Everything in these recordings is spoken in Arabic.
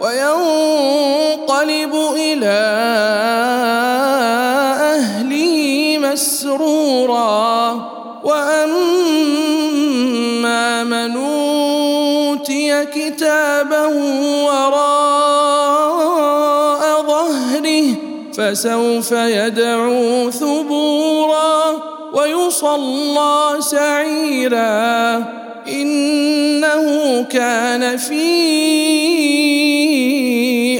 وينقلب إلى أهله مسرورا. وأما من أوتي كتابه وراء ظهره فسوف يدعو ثبورا. ويصلى سعيرا. إنه كان في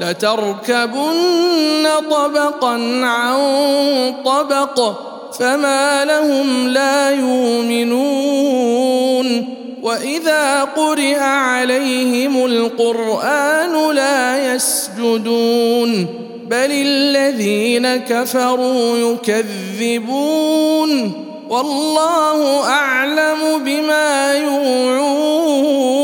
لتركبن طبقا عن طبق فما لهم لا يؤمنون. وإذا قرئ عليهم القرآن لا يسجدون. بل الذين كفروا يكذبون. والله أعلم بما يوعون.